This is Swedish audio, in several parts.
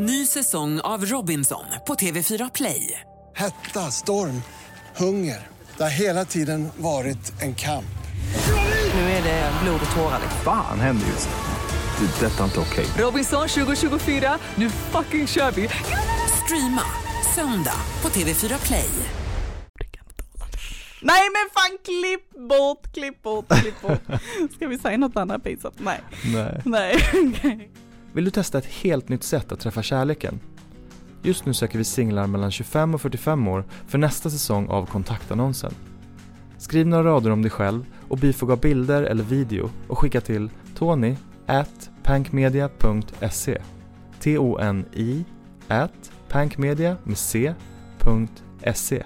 Ny säsong av Robinson på TV4 Play. Hetta, storm, hunger. Det har hela tiden varit en kamp. Nu är det blod och tårar. Fan händer just nu. Det. är Detta är inte okej. Robinson 2024, nu fucking kör vi! Streama söndag på TV4 Play. Nej men fan klipp bort, klipp bort, klipp bort. Ska vi säga något annat pinsamt? Nej. Nej. Nej. Vill du testa ett helt nytt sätt att träffa kärleken? Just nu söker vi singlar mellan 25 och 45 år för nästa säsong av kontaktannonsen. Skriv några rader om dig själv och bifoga bilder eller video och skicka till tony at pankmedia.se T-O-N-I at pankmedia med C.se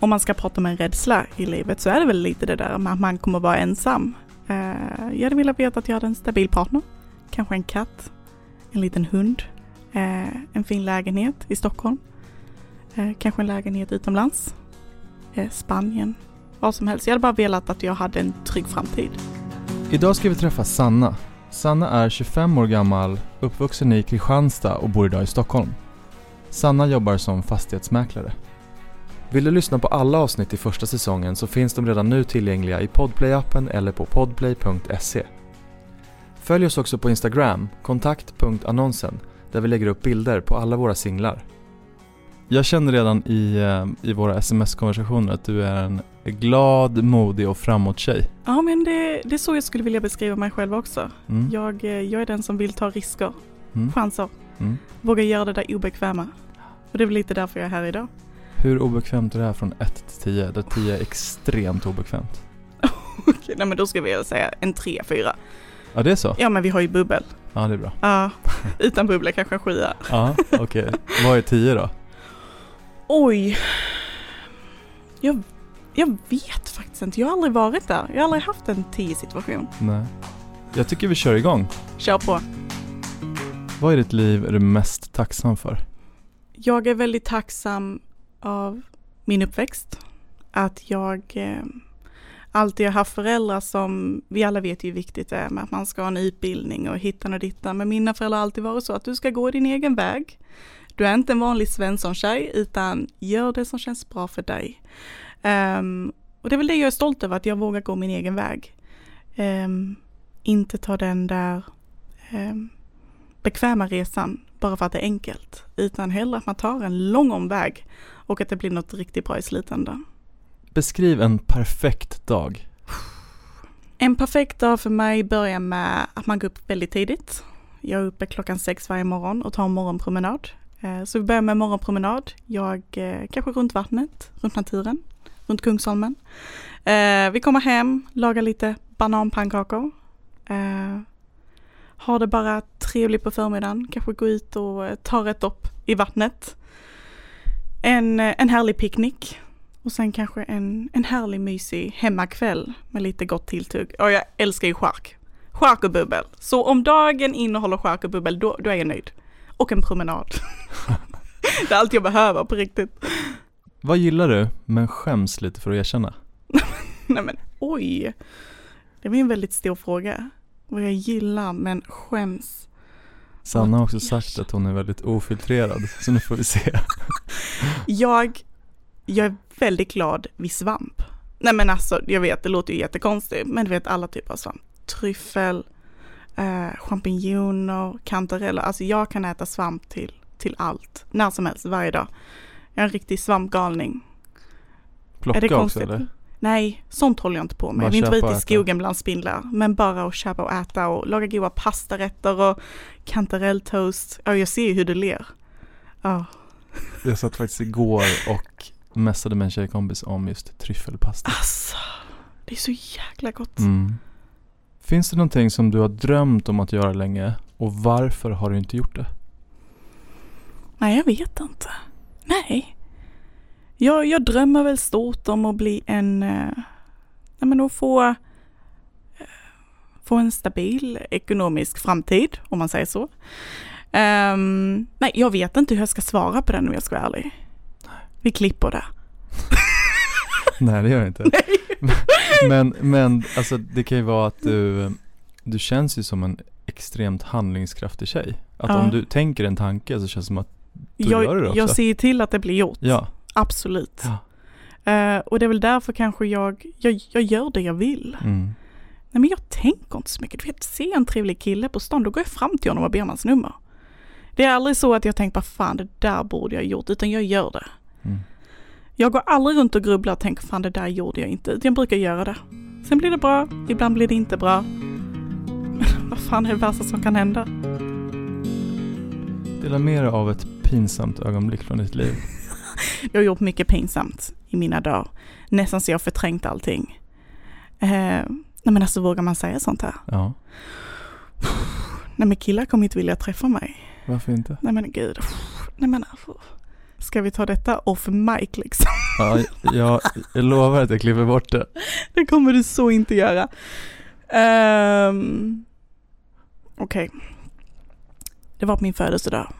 Om man ska prata om en rädsla i livet så är det väl lite det där med att man kommer vara ensam. Eh, jag hade velat veta att jag hade en stabil partner. Kanske en katt, en liten hund, eh, en fin lägenhet i Stockholm, eh, kanske en lägenhet utomlands, eh, Spanien, vad som helst. Jag hade bara velat att jag hade en trygg framtid. Idag ska vi träffa Sanna. Sanna är 25 år gammal, uppvuxen i Kristianstad och bor idag i Stockholm. Sanna jobbar som fastighetsmäklare. Vill du lyssna på alla avsnitt i första säsongen så finns de redan nu tillgängliga i Podplay-appen eller på podplay.se. Följ oss också på Instagram, kontakt.annonsen, där vi lägger upp bilder på alla våra singlar. Jag känner redan i, eh, i våra sms-konversationer att du är en glad, modig och framåt tjej. Ja, men det, det är så jag skulle vilja beskriva mig själv också. Mm. Jag, eh, jag är den som vill ta risker, Mm. chanser, Mm. våga göra det där obekväma. Och det är väl lite därför jag är här idag. Hur obekvämt är det här från 1 till 10? Där 10 är extremt obekvämt. Okej, nej men då ska vi säga en 3-4. Ja, det är så? Ja, men vi har ju bubbel. Ja, det är bra. Ja, utan bubbel kanske en 7 Ja, okej. Vad är 10 då? Oj. Jag, jag vet faktiskt inte. Jag har aldrig varit där. Jag har aldrig haft en 10 situation. Nej. Jag tycker vi kör igång. Kör på. Vad i ditt liv är du mest tacksam för? Jag är väldigt tacksam av min uppväxt. Att jag eh, alltid har haft föräldrar som, vi alla vet ju hur viktigt det är med att man ska ha en utbildning och hittan och dittan. Men mina föräldrar har alltid varit så att du ska gå din egen väg. Du är inte en vanlig Svensson-tjej utan gör det som känns bra för dig. Um, och det är väl det jag är stolt över, att jag vågar gå min egen väg. Um, inte ta den där um, bekväma resan bara för att det är enkelt, utan hellre att man tar en lång omväg och att det blir något riktigt bra i slutändan. Beskriv en perfekt dag. En perfekt dag för mig börjar med att man går upp väldigt tidigt. Jag är uppe klockan sex varje morgon och tar en morgonpromenad. Eh, så vi börjar med morgonpromenad. Jag eh, kanske runt vattnet, runt naturen, runt Kungsholmen. Eh, vi kommer hem, lagar lite bananpannkakor. Har det bara trevligt på förmiddagen, kanske gå ut och tar ta ett dopp i vattnet. En, en härlig picknick. Och sen kanske en, en härlig mysig hemmakväll med lite gott tilltugg. Och jag älskar ju chark. Chark och bubbel. Så om dagen innehåller chark och bubbel, då, då är jag nöjd. Och en promenad. det är allt jag behöver på riktigt. Vad gillar du, men skäms lite för att erkänna? Nej men oj. Det var ju en väldigt stor fråga. Vad jag gillar men skäms. Sanna har också sagt att hon är väldigt ofiltrerad, så nu får vi se. Jag, jag är väldigt glad vid svamp. Nej men alltså, jag vet, det låter ju jättekonstigt, men du vet alla typer av svamp. Tryffel, eh, champinjoner, kantareller. Alltså jag kan äta svamp till, till allt, när som helst, varje dag. Jag är en riktig svampgalning. Plocka är det också konstigt? eller? Nej, sånt håller jag inte på med. Bara Jag vill inte vara ute i skogen bland spindlar. Men bara att köpa och äta och laga goda pastarätter och kantarelltoast. Ja, jag ser ju hur du ler. Ja, Jag satt faktiskt igår och mässade med en tjejkompis om just tryffelpasta. alltså. Det är så jäkla gott. Mm. Finns det någonting som du har drömt om att göra länge och varför har du inte gjort det? Nej, jag vet inte. Nej. Jag, jag drömmer väl stort om att bli en... Eh, nej, men att få... eh, Få en stabil ekonomisk framtid, om man säger så. Ehm, nej, jag vet inte hur jag ska svara på den om jag ska vara ärlig. Vi klipper det. Nej det gör det inte. men, men alltså det kan ju vara att du, du känns ju som en extremt handlingskraftig tjej. Att Ja. om du tänker en tanke så känns det som att Då jag, gör du det också. jag ser till att det blir gjort. ja, Absolut. Ja. Eh, och det är väl därför kanske jag, jag, jag gör det jag vill. mm, Nej men jag tänker inte så mycket. Du vet, ser jag en trevlig kille på stan, då går jag fram till honom och ber om hans nummer. Det är aldrig så att jag tänker, vad fan det där borde jag gjort, utan jag gör det. Mm. Jag går aldrig runt och grubblar och tänker, fan det där gjorde jag inte, jag brukar göra det. Sen blir det bra, ibland blir det inte bra. Men vad fan är det värsta som kan hända? Dela med dig av ett pinsamt ögonblick från ditt liv. Jag har gjort mycket pinsamt i mina dagar. Nästan så jag har förträngt allting. Eh, nej men alltså vågar man säga sånt här? Ja, Nej men killar kommer inte vilja träffa mig. varför inte? Nej men gud. Nej men alltså. Ska vi ta detta off mic liksom? Ja, jag, jag lovar att jag klipper bort det. Det kommer du så inte göra. Um, Okej. Det var på min födelsedag.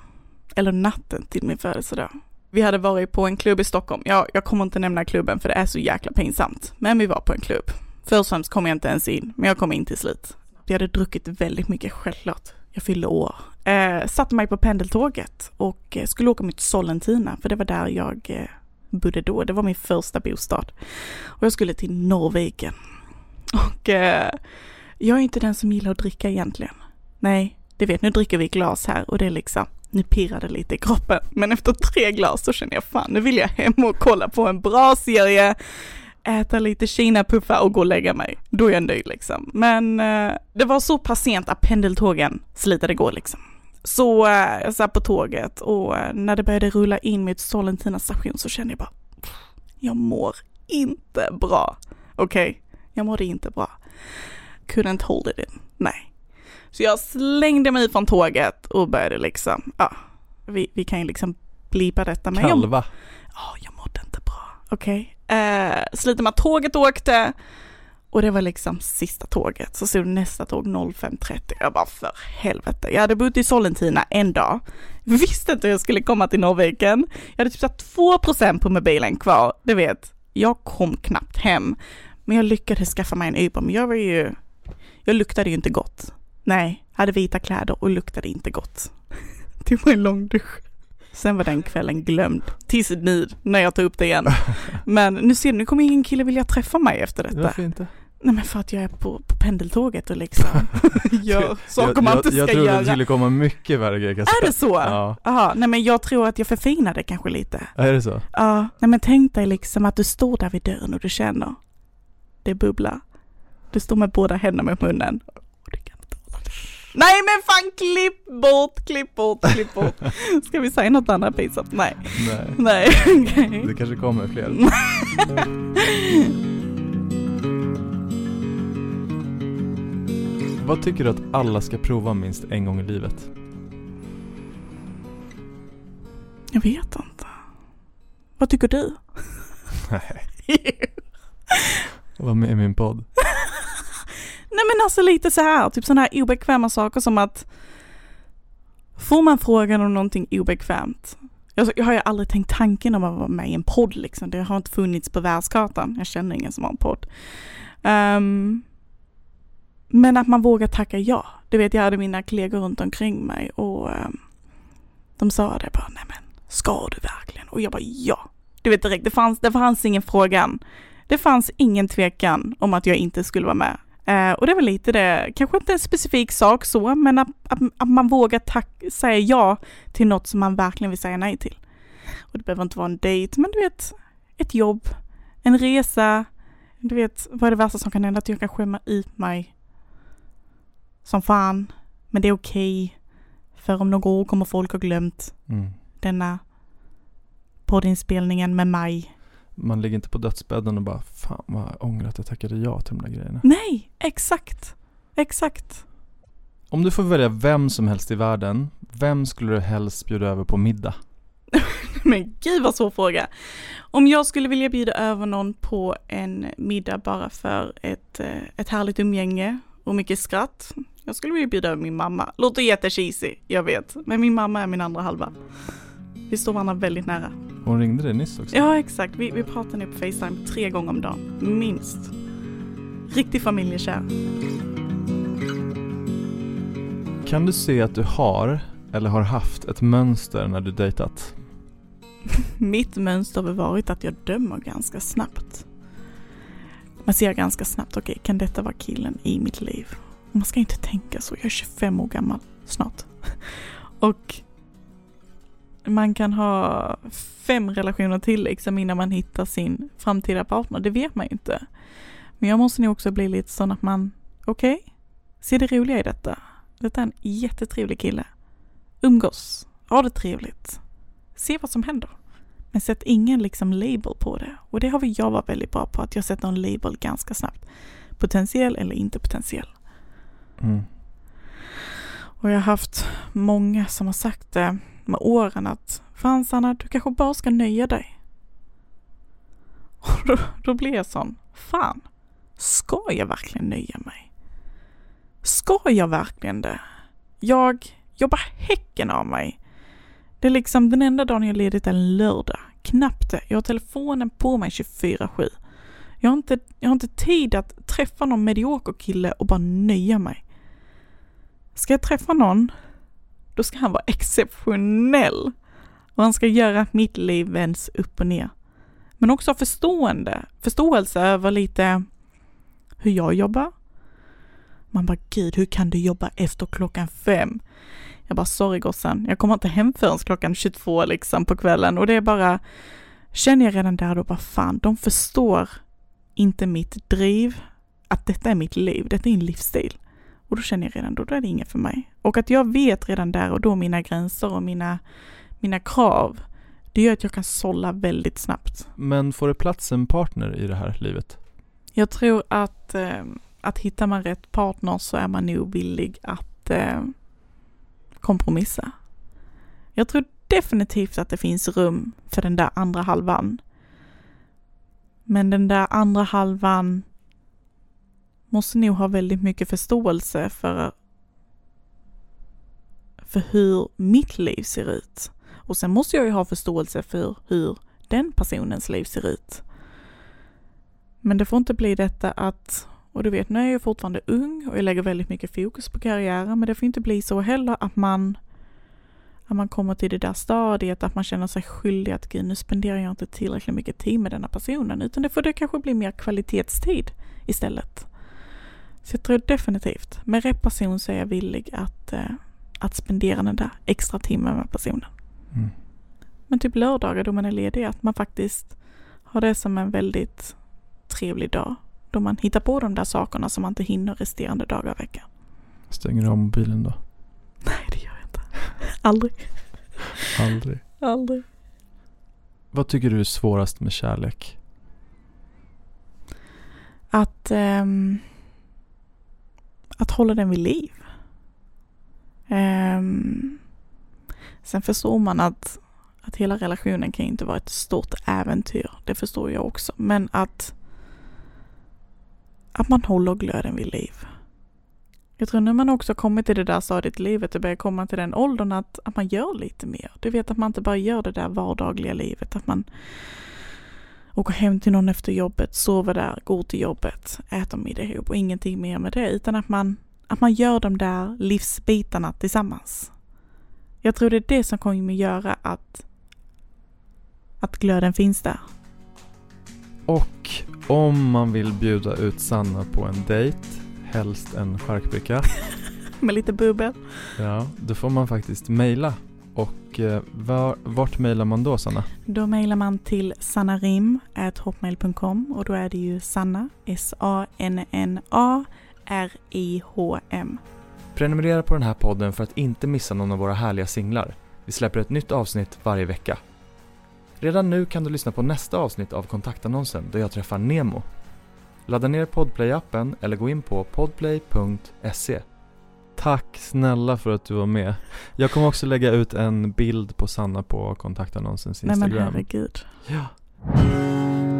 Eller natten till min födelsedag. Vi hade varit på en klubb i Stockholm. Jag, jag kommer inte nämna klubben för det är så jäkla pinsamt. Men vi var på en klubb. Först och kom jag inte ens in, men jag kom in till slut. Vi hade druckit väldigt mycket, självklart. Jag fyllde år. Eh, satte mig på pendeltåget och eh, skulle åka mot Sollentuna, för det var där jag eh, bodde då. Det var min första bostad. Och jag skulle till Norrviken. Och eh, jag är inte den som gillar att dricka egentligen. Nej, det vet, nu dricker vi glas här och det är liksom, nu pirrar det lite i kroppen. Men efter tre glas så känner jag fan, nu vill jag hem och kolla på en bra serie, äta lite kinapuffar och gå och lägga mig. Då är jag nöjd liksom. Men eh, det var så pass sent att pendeltågen slitade gå liksom. Så eh, jag satt på tåget och eh, när det började rulla in mot Sollentuna station så kände jag bara, jag mår inte bra. Okej, jag mådde inte bra. Couldn't hold it in, nej. Så jag slängde mig från tåget och började liksom, ja, vi, vi kan ju liksom blipa detta. Men jag, Kalva. Ja, jag mådde inte bra. Okej. Eh, slutet med att tåget åkte och det var liksom sista tåget. Så stod nästa tåg 05.30. Jag bara för helvete. Jag hade bott i Sollentuna en dag. Visste inte hur jag skulle komma till Norrviken. Jag hade typ satt 2% på mobilen kvar. Du vet, jag kom knappt hem. Men jag lyckades skaffa mig en Uber. Men jag var ju, jag luktade ju inte gott. Nej, hade vita kläder och luktade inte gott. Det var en lång dusch. Sen var den kvällen glömd. Tills nu, när jag tar upp det igen. Men nu ser du, nu kommer ingen kille vilja träffa mig efter detta. Varför inte? Nej men för att jag är på, på pendeltåget och liksom gör saker jag, man jag, inte ska jag trodde göra. det skulle komma mycket värre grejer jag Är det så? Ja. Jaha, nej men jag tror att jag förfinade kanske lite. Är det så? Ja, nej men tänk dig liksom att du står där vid dörren och du känner det bubblar. Du står med båda händerna mot munnen. Du kan inte hålla det. Nej men fan klipp bort, klipp bort, klipp bort. Ska vi säga något annat pinsamt? Nej. Nej. Nej, okej. Det kanske kommer fler. Vad tycker du att alla ska prova minst en gång i livet? Jag vet inte. Vad tycker du? Nej. Var med i min podd. Nej men alltså lite så här, typ sådana här obekväma saker som att Får man frågan om någonting obekvämt jag, jag har ju aldrig tänkt tanken om att vara med i en podd liksom. Det har inte funnits på världskartan. Jag känner ingen som har en podd. Ehm, men att man vågar tacka ja. Du vet, jag hade mina kollegor runt omkring mig och eh, de sa det bara, nej men ska du verkligen? Och jag bara ja. Du vet direkt, det fanns, det fanns ingen frågan. Det fanns ingen tvekan om att jag inte skulle vara med. Eh, och det var lite det, kanske inte en specifik sak så, men att, att, att man vågar tack, säga ja till något som man verkligen vill säga nej till. Och det behöver inte vara en dejt, men du vet, ett jobb, en resa, du vet, vad är det värsta som kan hända? Att jag kan skämma ut mig som fan, men det är okej. För om några år kommer folk ha glömt Mm. denna poddinspelningen med mig. Man ligger inte på dödsbädden och bara Fan vad jag ångrar att jag tackade ja till de där grejerna. Nej, exakt. Exakt. Om du får välja vem som helst i världen, vem skulle du helst bjuda över på middag? Men gud vad svår fråga. Om jag skulle vilja bjuda över någon på en middag bara för ett, eh, ett härligt umgänge och mycket skratt. Jag skulle vilja bjuda över min mamma. Låter jättecheesy, jag vet. Men min mamma är min andra halva. Vi står varandra väldigt nära. Hon ringde dig nyss också. Ja, exakt. Vi, vi pratar nu på Facetime tre gånger om dagen. Minst. Riktig familjekär. Kan du se att du har, eller har haft, ett mönster när du dejtat? Mitt mönster har varit att jag dömer ganska snabbt. Man ser ganska snabbt, okej, okay, kan detta vara killen i mitt liv? Man ska inte tänka så, jag är 25 år gammal snart. Och man kan ha fem relationer till liksom innan man hittar sin framtida partner, det vet man ju inte. Men jag måste nog också bli lite sån att man, okej, okay, se det roliga i detta. Detta är en jättetrevlig kille. Umgås, ha det trevligt. Se vad som händer. Men sätt ingen liksom label på det. Och det har vi jag varit väldigt bra på, att jag sätter en label ganska snabbt. Potentiell eller inte potentiell. Mm. Och jag har haft många som har sagt det med åren att Fan Sanna, du kanske bara ska nöja dig. Och då, då blir jag sån, fan, ska jag verkligen nöja mig? Ska jag verkligen det? Jag jobbar häcken av mig. Det är liksom den enda dagen jag ledigt är en lördag. Knappt det. Jag har telefonen på mig 24-7. Jag har, inte, jag har inte tid att träffa någon medioker kille och bara nöja mig. Ska jag träffa någon, då ska han vara exceptionell. Och han ska göra mitt liv vänds upp och ner. Men också ha förstående, förståelse över lite hur jag jobbar. Man bara, gud, hur kan du jobba efter klockan fem? Jag bara, sorry gossen, jag kommer inte hem förrän klockan 22 liksom på kvällen och det är bara, känner jag redan där då bara, fan, de förstår inte mitt driv, att detta är mitt liv, detta är en livsstil. Och då känner jag redan då, då är det inget för mig. Och att jag vet redan där och då mina gränser och mina, mina krav, det gör att jag kan sålla väldigt snabbt. Men får det plats en partner i det här livet? Jag tror att, eh, att hittar man rätt partner så är man nog villig att eh, kompromissa. Jag tror definitivt att det finns rum för den där andra halvan. Men den där andra halvan måste nog ha väldigt mycket förståelse för, för hur mitt liv ser ut. Och sen måste jag ju ha förståelse för hur den personens liv ser ut. Men det får inte bli detta att, och du vet, nu är jag fortfarande ung och jag lägger väldigt mycket fokus på karriären, men det får inte bli så heller att man att man kommer till det där stadiet att man känner sig skyldig att gud, nu spenderar jag inte tillräckligt mycket tid med denna personen, utan det får det kanske bli mer kvalitetstid istället. Så jag tror definitivt, med rätt person så är jag villig att, eh, att spendera den där extra timmen med personen. Mm. Men typ lördagar då man är ledig, att man faktiskt har det som en väldigt trevlig dag. Då man hittar på de där sakerna som man inte hinner resterande dagar av veckan. Stänger du av mobilen då? Nej, det gör jag inte. Aldrig. Aldrig? Aldrig. Vad tycker du är svårast med kärlek? Att um, håller den vid liv. Um, sen förstår man att, att hela relationen kan inte vara ett stort äventyr. Det förstår jag också. Men att, att man håller glöden vid liv. Jag tror när man också kommit till det där stadiet i livet och börjar komma till den åldern att, att man gör lite mer. Du vet att man inte bara gör det där vardagliga livet, att man åker hem till någon efter jobbet, sover där, går till jobbet, äter middag ihop och ingenting mer med det, utan att man, att man gör de där livsbitarna tillsammans. Jag tror det är det som kommer att göra att, att glöden finns där. Och om man vill bjuda ut Sanna på en dejt, helst en charkbricka. med lite bubbel. Ja, då får man faktiskt mejla och eh, var, vart mejlar man då Sanna? Då mejlar man till sannarim.hotmail.com och då är det ju Sanna, S-A-N-N-A R-I-H-M. Prenumerera på den här podden för att inte missa någon av våra härliga singlar. Vi släpper ett nytt avsnitt varje vecka. Redan nu kan du lyssna på nästa avsnitt av kontaktannonsen där jag träffar Nemo. Ladda ner Podplay-appen eller gå in på podplay.se. Tack snälla för att du var med. Jag kommer också lägga ut en bild på Sanna på kontaktannonsens Instagram. Nej men herregud. Ja.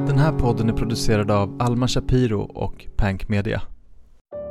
Den här podden är producerad av Alma Shapiro och Pank Media.